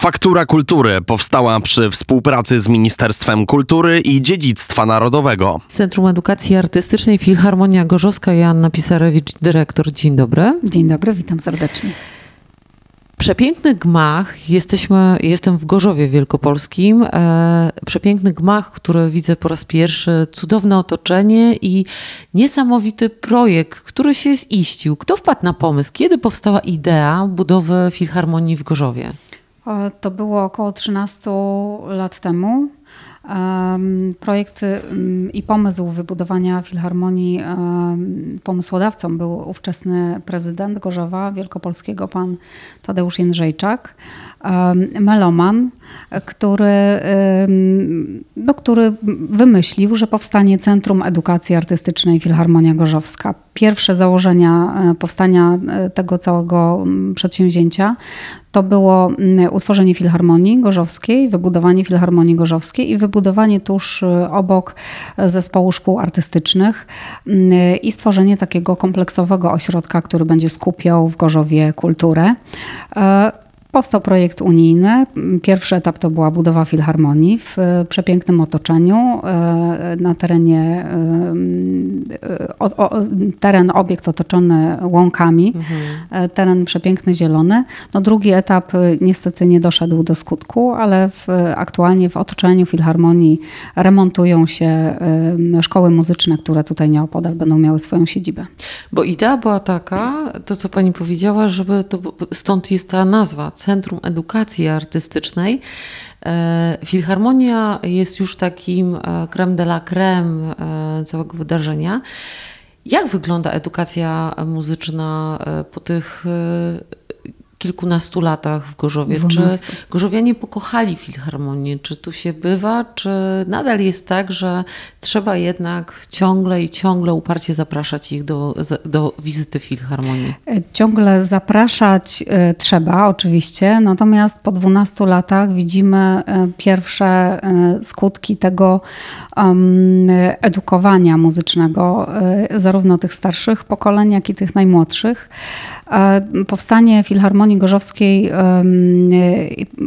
Faktura Kultury powstała przy współpracy z Ministerstwem Kultury i Dziedzictwa Narodowego. Centrum Edukacji Artystycznej Filharmonia Gorzowska Joanna Pisarewicz, dyrektor. Dzień dobry. Dzień dobry, witam serdecznie. Przepiękny gmach, jesteśmy, jestem w Gorzowie Wielkopolskim, e, przepiękny gmach, który widzę po raz pierwszy, cudowne otoczenie i niesamowity projekt, który się ziścił. Kto wpadł na pomysł? Kiedy powstała idea budowy Filharmonii w Gorzowie? O, To było około 13 lat temu. Em, Projekt em, i pomysł wybudowania Filharmonii pomysłodawcą był ówczesny prezydent Gorzowa Wielkopolskiego, pan Tadeusz Jędrzejczak, meloman, który, no, który wymyślił, że powstanie Centrum Edukacji Artystycznej Filharmonia Gorzowska. Pierwsze założenia e, powstania e, tego całego mm, przedsięwzięcia to było mm, utworzenie Filharmonii Gorzowskiej, wybudowanie Filharmonii Gorzowskiej i wybudowanie tuż y, obok zespołu szkół artystycznych mm, i stworzenie takiego kompleksowego ośrodka, który będzie skupiał w Gorzowie kulturę. Powstał projekt unijny. Pierwszy etap to była budowa filharmonii w e, przepięknym otoczeniu e, na terenie, e, o, o, teren, obiekt otoczony łąkami, e, teren przepiękny, zielony. No drugi etap niestety nie doszedł do skutku, ale w, aktualnie w otoczeniu filharmonii remontują się szkoły muzyczne, które tutaj nieopodal będą miały swoją siedzibę. Bo idea była taka, to co pani powiedziała, żeby to, stąd jest ta nazwa, Centrum Edukacji Artystycznej. E, Filharmonia jest już takim e, creme de la creme e, całego wydarzenia. Jak wygląda edukacja muzyczna po tych kilkunastu latach w Gorzowie? Czy Dwunastu. Gorzowianie pokochali Filharmonię? Czy tu się bywa? Czy nadal jest tak, że trzeba jednak ciągle i ciągle uparcie zapraszać ich do, do wizyty Filharmonii? E, Ciągle zapraszać e, trzeba, oczywiście, natomiast po 12 latach widzimy e, pierwsze skutki tego edukowania muzycznego, zarówno tych starszych pokoleń, jak i tych najmłodszych. E, Powstanie Filharmonii Gorzowskiej,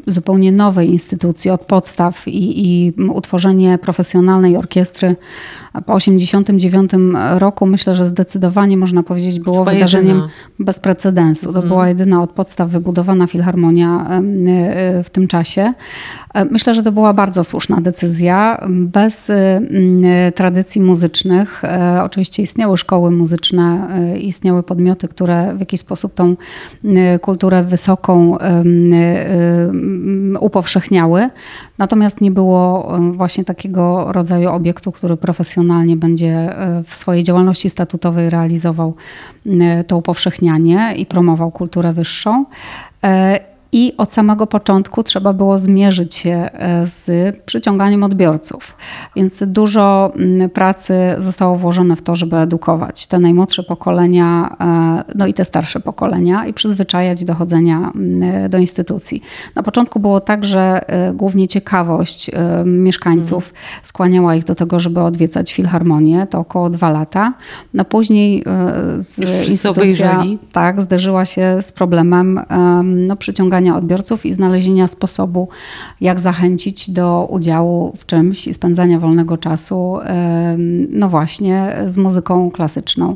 zupełnie nowej instytucji od podstaw i, i utworzenie profesjonalnej orkiestry po 1989 roku, myślę, że zdecydowanie można powiedzieć było Chyba wydarzeniem jedyna. bez precedensu. To była jedyna od podstaw wybudowana filharmonia e, w tym czasie. E, Myślę, że to była bardzo słuszna decyzja. Bez e, m, tradycji muzycznych, e, oczywiście istniały szkoły muzyczne, e, istniały podmioty, które w jakiś sposób tą kulturę wysoką upowszechniały. Natomiast nie było e, właśnie takiego rodzaju obiektu, który profesjonalnie będzie e, w swojej działalności statutowej realizował m, to upowszechnianie i promował kulturę wyższą. I od samego początku trzeba było zmierzyć się e, z przyciąganiem odbiorców. Więc dużo mm, pracy zostało włożone w to, żeby edukować te najmłodsze pokolenia, e, no i te starsze pokolenia i przyzwyczajać do chodzenia mm, do instytucji. Na początku było tak, że e, głównie ciekawość mieszkańców skłaniała ich do tego, żeby odwiedzać filharmonię. To około dwa lata. No później z instytucja tak, zderzyła się z problemem em, no, przyciągania odbiorców i znalezienia sposobu, jak zachęcić do udziału w czymś i spędzania wolnego czasu, no właśnie, z muzyką klasyczną,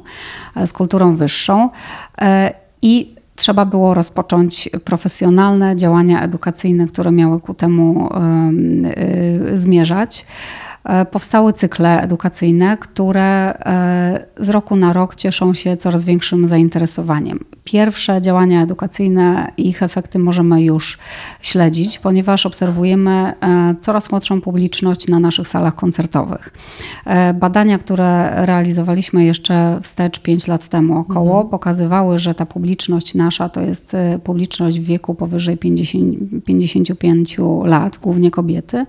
e, z kulturą wyższą. E, I trzeba było rozpocząć profesjonalne działania edukacyjne, które miały ku temu em, y, zmierzać. E, Powstały cykle edukacyjne, które e, z roku na rok cieszą się coraz większym zainteresowaniem. Pierwsze działania edukacyjne i ich efekty możemy już śledzić, ponieważ obserwujemy e, coraz młodszą publiczność na naszych salach koncertowych. Badania, które realizowaliśmy jeszcze wstecz 5 lat temu około, pokazywały, że ta publiczność nasza to jest publiczność w wieku powyżej 50, 55 lat, głównie kobiety.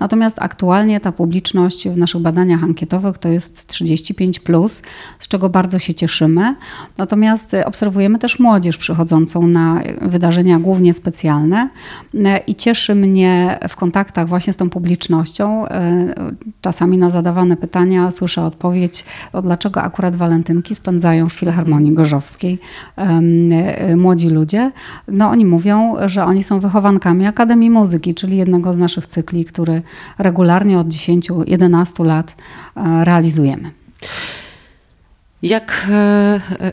Natomiast aktualnie ta publiczność publiczność w naszych badaniach ankietowych to jest 35, plus, z czego bardzo się cieszymy. Natomiast obserwujemy też młodzież przychodzącą na wydarzenia głównie specjalne i cieszy mnie w kontaktach właśnie z tą publicznością. Czasami na zadawane pytania słyszę odpowiedź, dlaczego akurat walentynki spędzają w Filharmonii Gorzowskiej młodzi ludzie. No oni mówią, że oni są wychowankami Akademii Muzyki, czyli jednego z naszych cykli, który regularnie od 10-11 lat e, realizujemy. Jak e, e,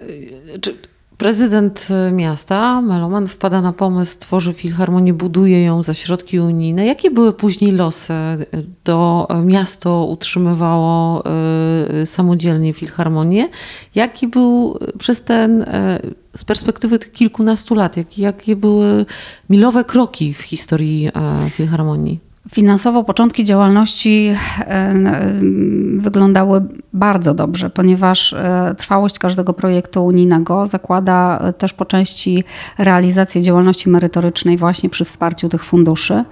prezydent miasta, Meloman, wpada na pomysł, tworzy filharmonię, buduje ją za środki unijne. Jakie były później losy? To miasto utrzymywało samodzielnie filharmonię. Jaki był przez ten z perspektywy tych kilkunastu lat, jak, jakie były milowe kroki w historii Filharmonii? Finansowo początki działalności e, wyglądały bardzo dobrze, ponieważ e, trwałość każdego projektu unijnego zakłada e, też po części realizację działalności merytorycznej właśnie przy wsparciu tych funduszy.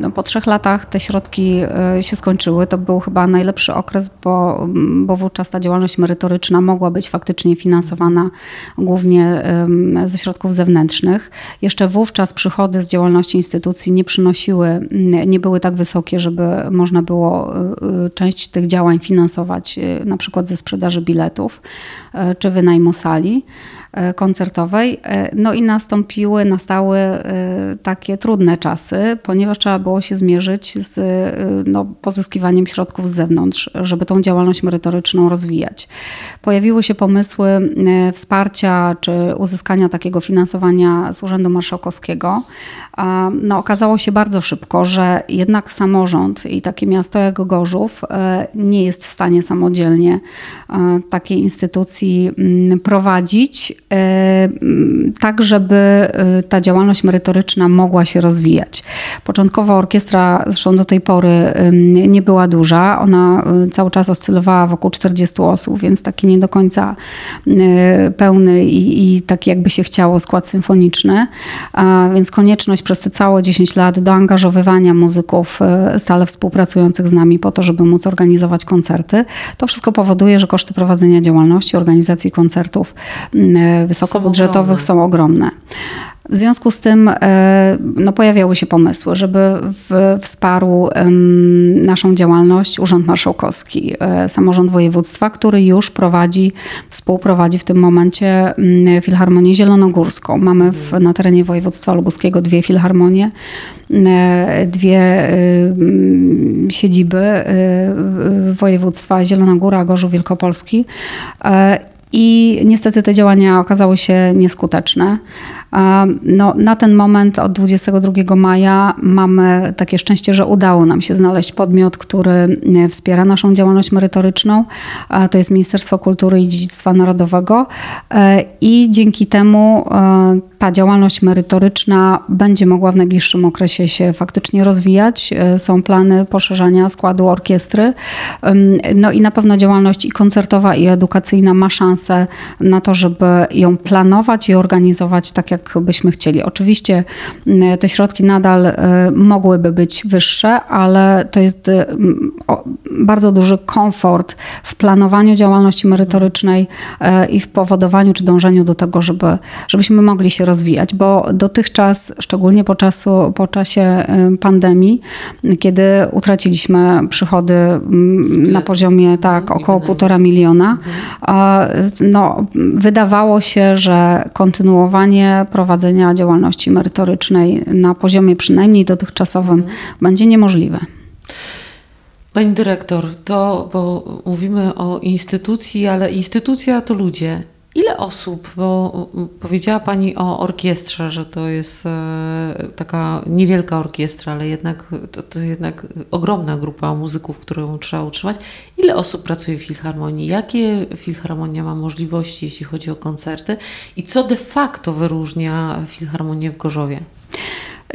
No, po trzech latach te środki się skończyły. To był chyba najlepszy okres, bo, bo wówczas ta działalność merytoryczna mogła być faktycznie finansowana głównie ze środków zewnętrznych. Jeszcze wówczas przychody z działalności instytucji nie przynosiły były, nie były tak wysokie, żeby można było y, y, część tych działań finansować y, na przykład ze sprzedaży biletów czy wynajmu sali. E, koncertowej. E, no i nastąpiły, nastały e, takie trudne czasy, ponieważ trzeba było się zmierzyć z no, pozyskiwaniem środków z zewnątrz, żeby tą działalność merytoryczną rozwijać. Pojawiły się pomysły wsparcia czy uzyskania takiego finansowania z Urzędu Marszałkowskiego. No, okazało się bardzo szybko, że jednak samorząd i takie miasto jak Gorzów nie jest w stanie samodzielnie takiej instytucji mm, prowadzić tak, żeby e, ta działalność merytoryczna mogła się rozwijać. Początkowo orkiestra, zresztą do tej pory nie była duża, ona cały czas oscylowała wokół 40 osób, więc taki nie do końca pełny i, i taki jakby się chciało skład symfoniczny, a więc konieczność przez te całe 10 lat doangażowywania muzyków stale współpracujących z nami po to, żeby móc organizować koncerty, to wszystko powoduje, że koszty prowadzenia działalności, organizacji koncertów wysokobudżetowych są ogromne. W związku z tym e, no, pojawiały się pomysły, żeby w, wsparł naszą działalność Urząd Marszałkowski, e, samorząd województwa, który już prowadzi, współprowadzi w tym momencie mm, Filharmonię Zielonogórską. Mamy w, na terenie województwa lubuskiego dwie filharmonie, e, dwie mm, siedziby województwa Zielona Góra, Gorzów Wielkopolski i niestety te działania okazały się nieskuteczne. No, na ten moment od 22 maja mamy takie szczęście, że udało nam się znaleźć podmiot, który e, wspiera naszą działalność merytoryczną. To jest Ministerstwo Kultury i Dziedzictwa Narodowego e, i dzięki temu e, ta działalność merytoryczna będzie mogła w najbliższym okresie się faktycznie rozwijać. Są plany poszerzania składu orkiestry. No i na pewno działalność i koncertowa, i edukacyjna ma szansę na to, żeby ją planować i organizować tak, jak byśmy chcieli. Oczywiście te środki nadal e, mogłyby być wyższe, ale to jest e, bardzo duży komfort w planowaniu działalności merytorycznej e, i w powodowaniu czy dążeniu do tego, żeby, żebyśmy mogli się rozwijać, bo dotychczas, szczególnie po, czasu, po czasie pandemii, kiedy utraciliśmy przychody mm, na poziomie tak około półtora miliona, no, wydawało się, że kontynuowanie prowadzenia działalności merytorycznej na poziomie przynajmniej dotychczasowym mhm. będzie niemożliwe. Pani dyrektor, to bo mówimy o instytucji, ale instytucja to ludzie. Ile osób, bo powiedziała Pani o orkiestrze, że to jest e, taka niewielka orkiestra, ale jednak to, to jest jednak ogromna grupa muzyków, którą trzeba utrzymać. Ile osób pracuje w Filharmonii? Jakie Filharmonia ma możliwości, jeśli chodzi o koncerty? I co de facto wyróżnia Filharmonię w Gorzowie?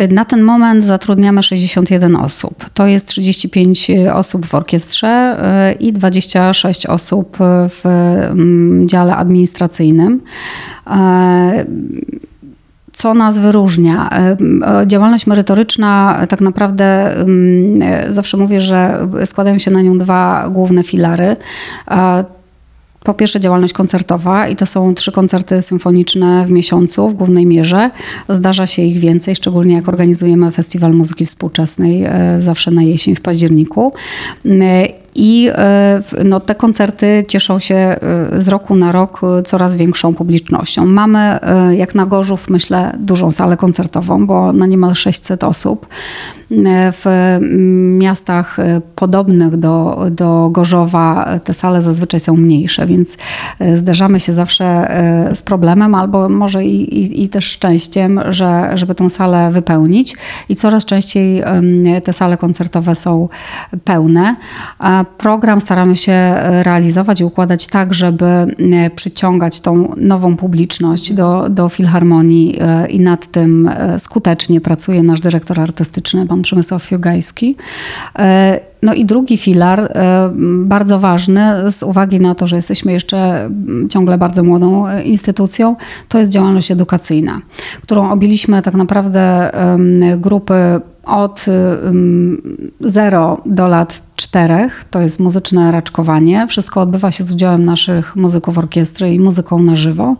Na ten moment zatrudniamy 61 osób. To jest 35 osób w orkiestrze e, i 26 osób w mm, dziale administracyjnym. E, co nas wyróżnia? Działalność merytoryczna tak naprawdę zawsze mówię, że składają się na nią dwa główne filary. Po pierwsze działalność koncertowa i to są trzy koncerty symfoniczne w miesiącu w głównej mierze. Zdarza się ich więcej, szczególnie jak organizujemy Festiwal Muzyki Współczesnej e, zawsze na jesień w październiku. I e, no, te koncerty cieszą się e, z roku na rok e, coraz większą publicznością. Mamy, jak na Gorzów, myślę, dużą salę koncertową, bo na niemal 600 osób. W miastach podobnych do, do Gorzowa te sale zazwyczaj są mniejsze, więc zderzamy się zawsze z problemem, albo może i, i, i też szczęściem, że, żeby tą salę wypełnić. I coraz częściej te sale koncertowe są pełne. Program staramy się e, realizować i układać tak, żeby e, przyciągać tą nową publiczność do, do filharmonii e, i nad tym skutecznie pracuje nasz dyrektor artystyczny, pan Przemysław Fiugajski. No i drugi filar, bardzo ważny, z uwagi na to, że jesteśmy jeszcze ciągle bardzo młodą instytucją, to jest działalność edukacyjna, którą objęliśmy tak naprawdę grupy od 0 do lat czterech, to jest muzyczne raczkowanie. Wszystko odbywa się z udziałem naszych muzyków orkiestry i muzyką na żywo.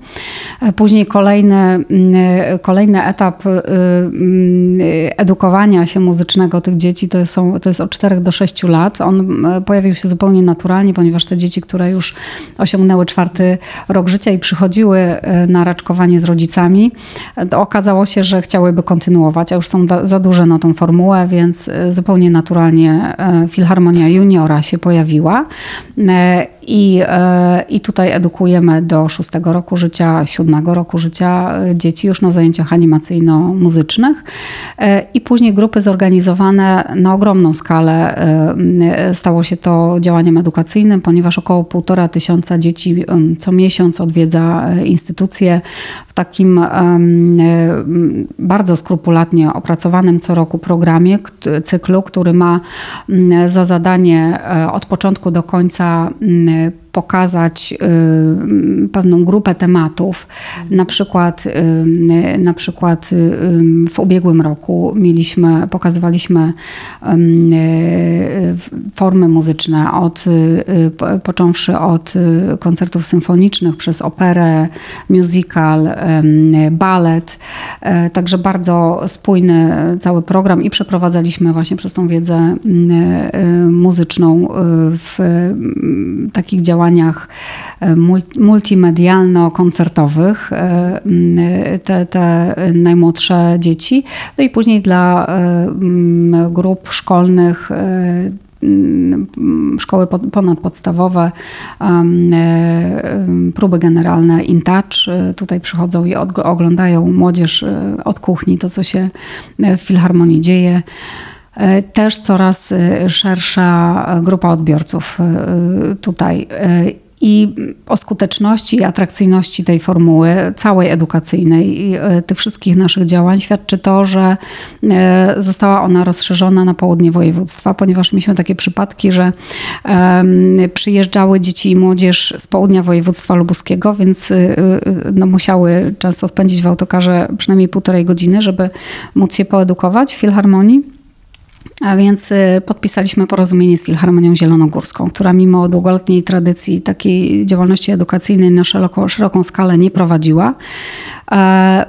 E, później kolejny, mm, kolejny etap y, mm, edukowania się muzycznego tych dzieci to, są, to jest od 4 do 6 lat. On e, pojawił się zupełnie naturalnie, ponieważ te dzieci, które już osiągnęły czwarty rok życia i przychodziły e, na raczkowanie z rodzicami, okazało się, że chciałyby kontynuować, a już są za duże na tą formułę, więc zupełnie naturalnie Filharmonia juniora się pojawiła. E, I, e, I tutaj edukujemy do szóstego roku życia, siódmego roku życia e, dzieci już na zajęciach animacyjno-muzycznych. I później grupy zorganizowane na ogromną skalę. Stało się to działaniem edukacyjnym, ponieważ około półtora tysiąca dzieci co miesiąc odwiedza instytucje w takim bardzo skrupulatnie opracowanym co roku programie, cyklu, który ma za zadanie e, od początku do końca pokazać y, pewną grupę tematów. Na przykład, y, na przykład y, w ubiegłym roku mieliśmy, pokazywaliśmy formy muzyczne od, począwszy od koncertów symfonicznych przez operę, musical, balet. E, także bardzo spójny cały program i przeprowadzaliśmy właśnie przez tą wiedzę muzyczną w takich działaniach e, multimedialno-koncertowych e, te, te najmłodsze dzieci. No i później dla e, grup szkolnych szkoły ponadpodstawowe, próby generalne in touch. Tutaj przychodzą i oglądają młodzież od kuchni, to co się w Filharmonii dzieje. E, też coraz e, szersza grupa odbiorców e, tutaj. I o skuteczności i atrakcyjności tej formuły, całej edukacyjnej i tych wszystkich naszych działań świadczy to, że została ona rozszerzona na południe województwa, ponieważ mieliśmy takie przypadki, że przyjeżdżały dzieci i młodzież z południa województwa lubuskiego, więc no, musiały często spędzić w autokarze przynajmniej półtorej godziny, żeby móc się poedukować w filharmonii. A więc y, podpisaliśmy porozumienie z Filharmonią Zielonogórską, która mimo długoletniej tradycji takiej działalności edukacyjnej na szeroko, szeroką skalę nie prowadziła.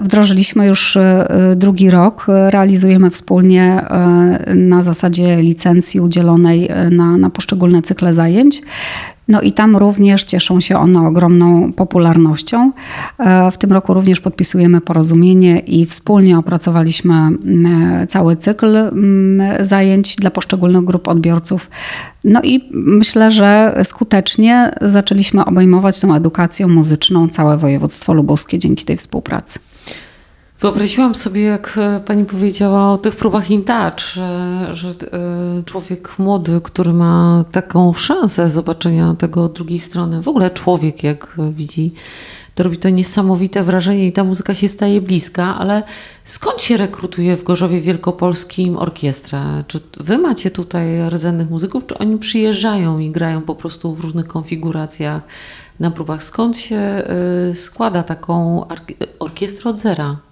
Wdrożyliśmy już y, drugi rok, realizujemy wspólnie y, na zasadzie licencji udzielonej na, na poszczególne cykle zajęć. No i tam również cieszą się one ogromną popularnością. E, w tym roku również podpisujemy porozumienie i wspólnie opracowaliśmy cały cykl zajęć dla poszczególnych grup odbiorców. No i myślę, że skutecznie zaczęliśmy obejmować tą edukacją muzyczną całe województwo lubuskie dzięki tej współpracy. Wyobraziłam sobie, jak e, pani powiedziała o tych próbach in touch, że, że e, człowiek młody, który ma taką szansę zobaczenia tego drugiej strony, w ogóle człowiek, jak widzi, to robi to niesamowite wrażenie i ta muzyka się staje bliska, ale skąd się rekrutuje w Gorzowie Wielkopolskim orkiestrę? Czy wy macie tutaj rdzennych muzyków, czy oni przyjeżdżają i grają po prostu w różnych konfiguracjach na próbach? Skąd się e, składa taką orkiestrę od zera?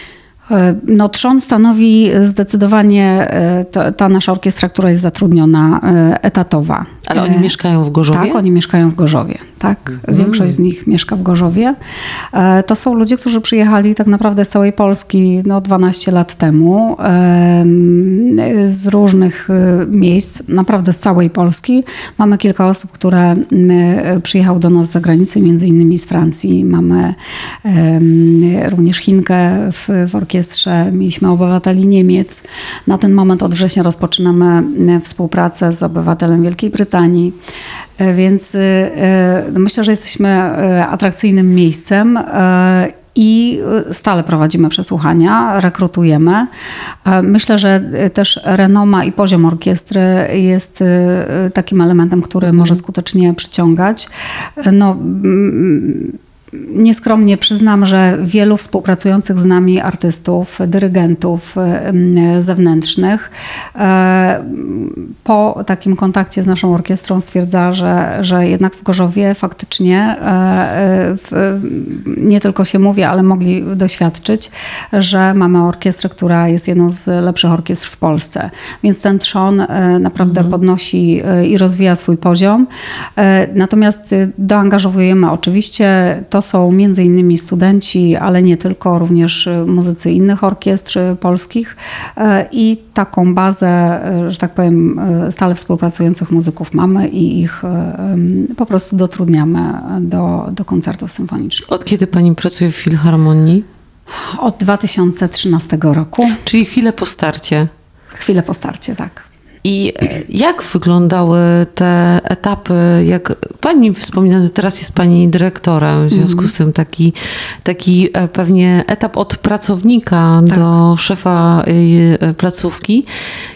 No, trzon stanowi zdecydowanie ta, ta nasza orkiestra, która jest zatrudniona etatowa. Ale oni mieszkają w Gorzowie? Tak, oni mieszkają w Gorzowie. Tak, mhm. większość z nich mieszka w Gorzowie. To są ludzie, którzy przyjechali tak naprawdę z całej Polski no, 12 lat temu, z różnych miejsc, naprawdę z całej Polski. Mamy kilka osób, które przyjechały do nas z zagranicy, między innymi z Francji. Mamy również Chinkę w, w orkiestrze, mieliśmy obywateli Niemiec. Na ten moment od września rozpoczynamy współpracę z obywatelem Wielkiej Brytanii. E, więc e, myślę, że jesteśmy e, atrakcyjnym miejscem i stale prowadzimy przesłuchania, rekrutujemy. Myślę, że też renoma i poziom orkiestry jest takim elementem, który mhm. może skutecznie przyciągać. No, Nieskromnie przyznam, że wielu współpracujących z nami artystów, dyrygentów zewnętrznych e, po takim kontakcie z naszą orkiestrą stwierdza, że, że jednak w Gorzowie faktycznie e, e, nie tylko się mówi, ale mogli doświadczyć, że mamy orkiestrę, która jest jedną z lepszych orkiestr w Polsce. Więc ten trzon naprawdę mhm. podnosi i rozwija swój poziom. Natomiast doangażowujemy oczywiście to, są między innymi studenci, ale nie tylko, również muzycy innych orkiestr polskich e, i taką bazę, e, że tak powiem, e, stale współpracujących muzyków mamy i ich po prostu dotrudniamy do, do koncertów symfonicznych. Od kiedy pani pracuje w Filharmonii? Od 2013 roku. Czyli chwilę po starcie. Chwilę po starcie, tak. I jak wyglądały te etapy, jak pani wspomina, że teraz jest pani dyrektorem, w związku z tym taki, taki e, pewnie etap od pracownika tak. do szefa e, placówki.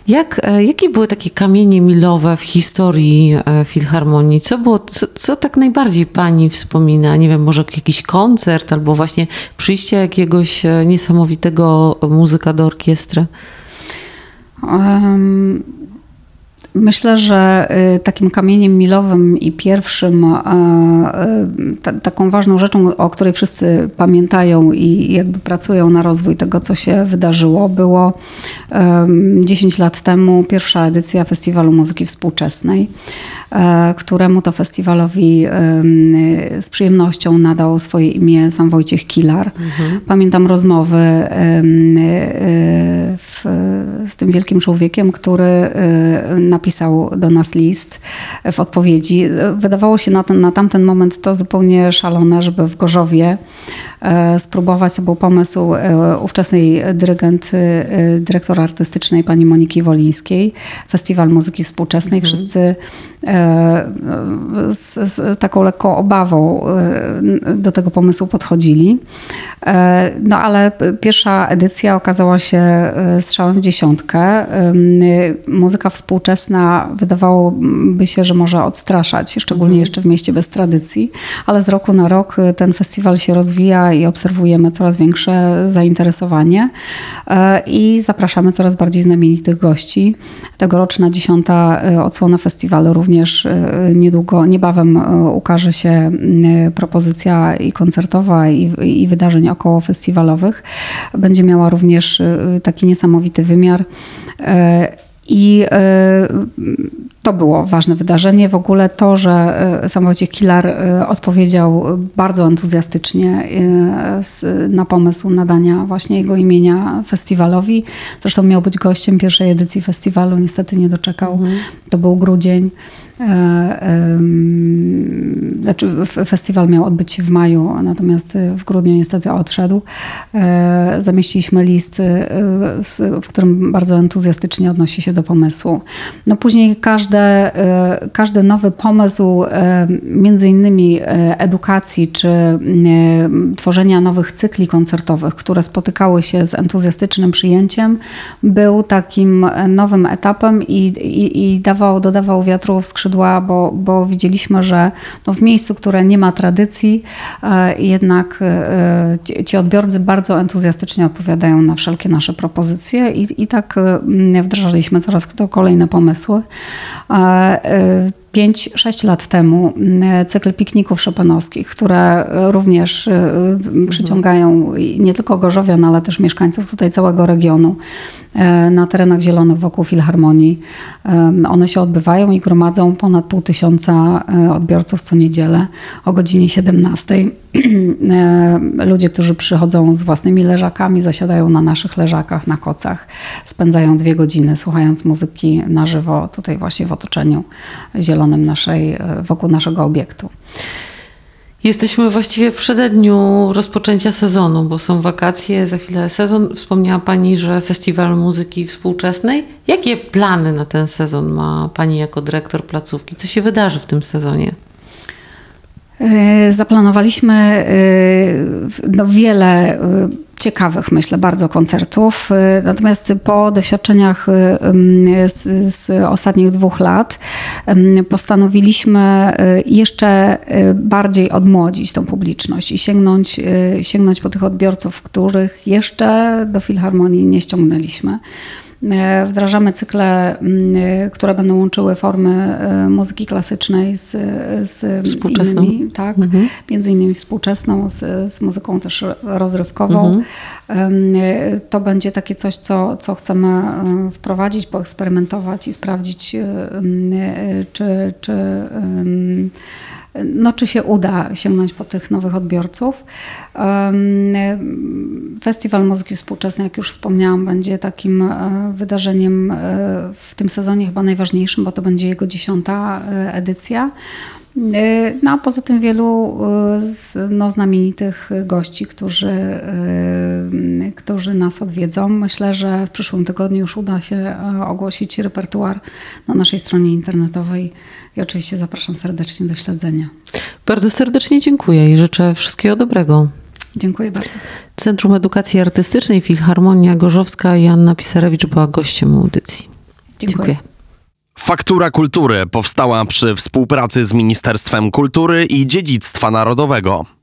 Jak, e, jakie były takie kamienie milowe w historii Filharmonii? Co było, co, co tak najbardziej pani wspomina? Nie wiem, może jakiś koncert albo właśnie przyjście jakiegoś niesamowitego muzyka do orkiestry? Um Myślę, że y, takim kamieniem milowym i pierwszym y, taką ważną rzeczą, o której wszyscy pamiętają i jakby pracują na rozwój tego, co się wydarzyło, było 10 lat temu pierwsza edycja Festiwalu Muzyki Współczesnej. E, któremu to festiwalowi z przyjemnością nadał swoje imię sam Wojciech Kilar. Mhm. Pamiętam rozmowy e, w, z tym wielkim człowiekiem, który e, napisał do nas list w odpowiedzi. Wydawało się na, ten, na tamten moment to zupełnie szalone, żeby w Gorzowie spróbować. To był pomysł ówczesnej dyrygent, dyrektora artystycznej pani Moniki Wolińskiej, Festiwal Muzyki Współczesnej. Mhm. Wszyscy z, z, taką lekką obawą e, do tego pomysłu podchodzili. E, no ale pierwsza edycja okazała się e, strzałem w dziesiątkę. Muzyka współczesna wydawałoby się, że może odstraszać, szczególnie mhm. jeszcze w mieście bez tradycji, ale z roku na rok ten festiwal się rozwija i obserwujemy coraz większe zainteresowanie i zapraszamy coraz bardziej znamienitych gości. Tegoroczna dziesiąta odsłona festiwalu również e, niedługo, niebawem e, ukaże się e, propozycja i koncertowa, i, i wydarzeń około festiwalowych. Będzie miała również taki niesamowity wymiar. I to było ważne wydarzenie. W ogóle to, że sam Wojciech Kilar odpowiedział bardzo entuzjastycznie na pomysł nadania właśnie jego imienia festiwalowi. Zresztą miał być gościem pierwszej edycji festiwalu, niestety nie doczekał. Mhm. To był grudzień. E, znaczy festiwal miał odbyć się w maju, natomiast w grudniu niestety odszedł. E, zamieściliśmy list, e, w którym bardzo entuzjastycznie odnosi się do pomysłu. No później każde, każdy nowy pomysł, między innymi edukacji czy tworzenia nowych cykli koncertowych, które spotykały się z entuzjastycznym przyjęciem, był takim nowym etapem i, i, i dawał, dodawał wiatru w skrzydła bo, bo widzieliśmy, że no w miejscu, które nie ma tradycji, e, jednak e, ci odbiorcy bardzo entuzjastycznie odpowiadają na wszelkie nasze propozycje i, i tak wdrażaliśmy coraz to kolejne pomysły. А е, 5-6 lat temu mm, cykl pikników szopenowskich, które również mhm. przyciągają nie tylko Gorzowian, ale też mieszkańców tutaj całego regionu na terenach zielonych wokół Filharmonii. One się odbywają i gromadzą ponad pół tysiąca odbiorców co niedzielę o godzinie 17. Ludzie, którzy przychodzą z własnymi leżakami, zasiadają na naszych leżakach, na kocach, spędzają dwie godziny słuchając muzyki na żywo, tutaj właśnie w otoczeniu zielonym naszej, wokół naszego obiektu. Jesteśmy właściwie w przededniu rozpoczęcia sezonu, bo są wakacje, za chwilę sezon. Wspomniała Pani, że Festiwal Muzyki Współczesnej. Jakie plany na ten sezon ma Pani jako dyrektor placówki? Co się wydarzy w tym sezonie? E, zaplanowaliśmy e, no, wiele e, ciekawych, myślę, bardzo koncertów. Natomiast po doświadczeniach z, z, ostatnich dwóch lat postanowiliśmy jeszcze bardziej odmłodzić tą publiczność i sięgnąć, sięgnąć po tych odbiorców, których jeszcze do Filharmonii nie ściągnęliśmy. E, wdrażamy cykle, mm, które będą łączyły formy e, muzyki klasycznej z, z współczesną. innymi, tak, mhm. między innymi współczesną, z, z muzyką też rozrywkową. Mhm. E, to będzie takie coś, co, co chcemy wprowadzić, poeksperymentować i sprawdzić, czy, czy no, czy się uda sięgnąć po tych nowych odbiorców. Festiwal Muzyki Współczesnej, jak już wspomniałam, będzie takim e, wydarzeniem e, w tym sezonie chyba najważniejszym, bo to będzie jego dziesiąta e, edycja. No a poza tym wielu no, znamienitych gości, którzy, którzy nas odwiedzą. Myślę, że w przyszłym tygodniu już uda się ogłosić repertuar na naszej stronie internetowej i oczywiście zapraszam serdecznie do śledzenia. Bardzo serdecznie dziękuję i życzę wszystkiego dobrego. Dziękuję bardzo. Centrum Edukacji Artystycznej Filharmonia Gorzowska i Anna Pisarewicz była gościem audycji. Dziękuję. dziękuję. Faktura Kultury powstała przy współpracy z Ministerstwem Kultury i Dziedzictwa Narodowego.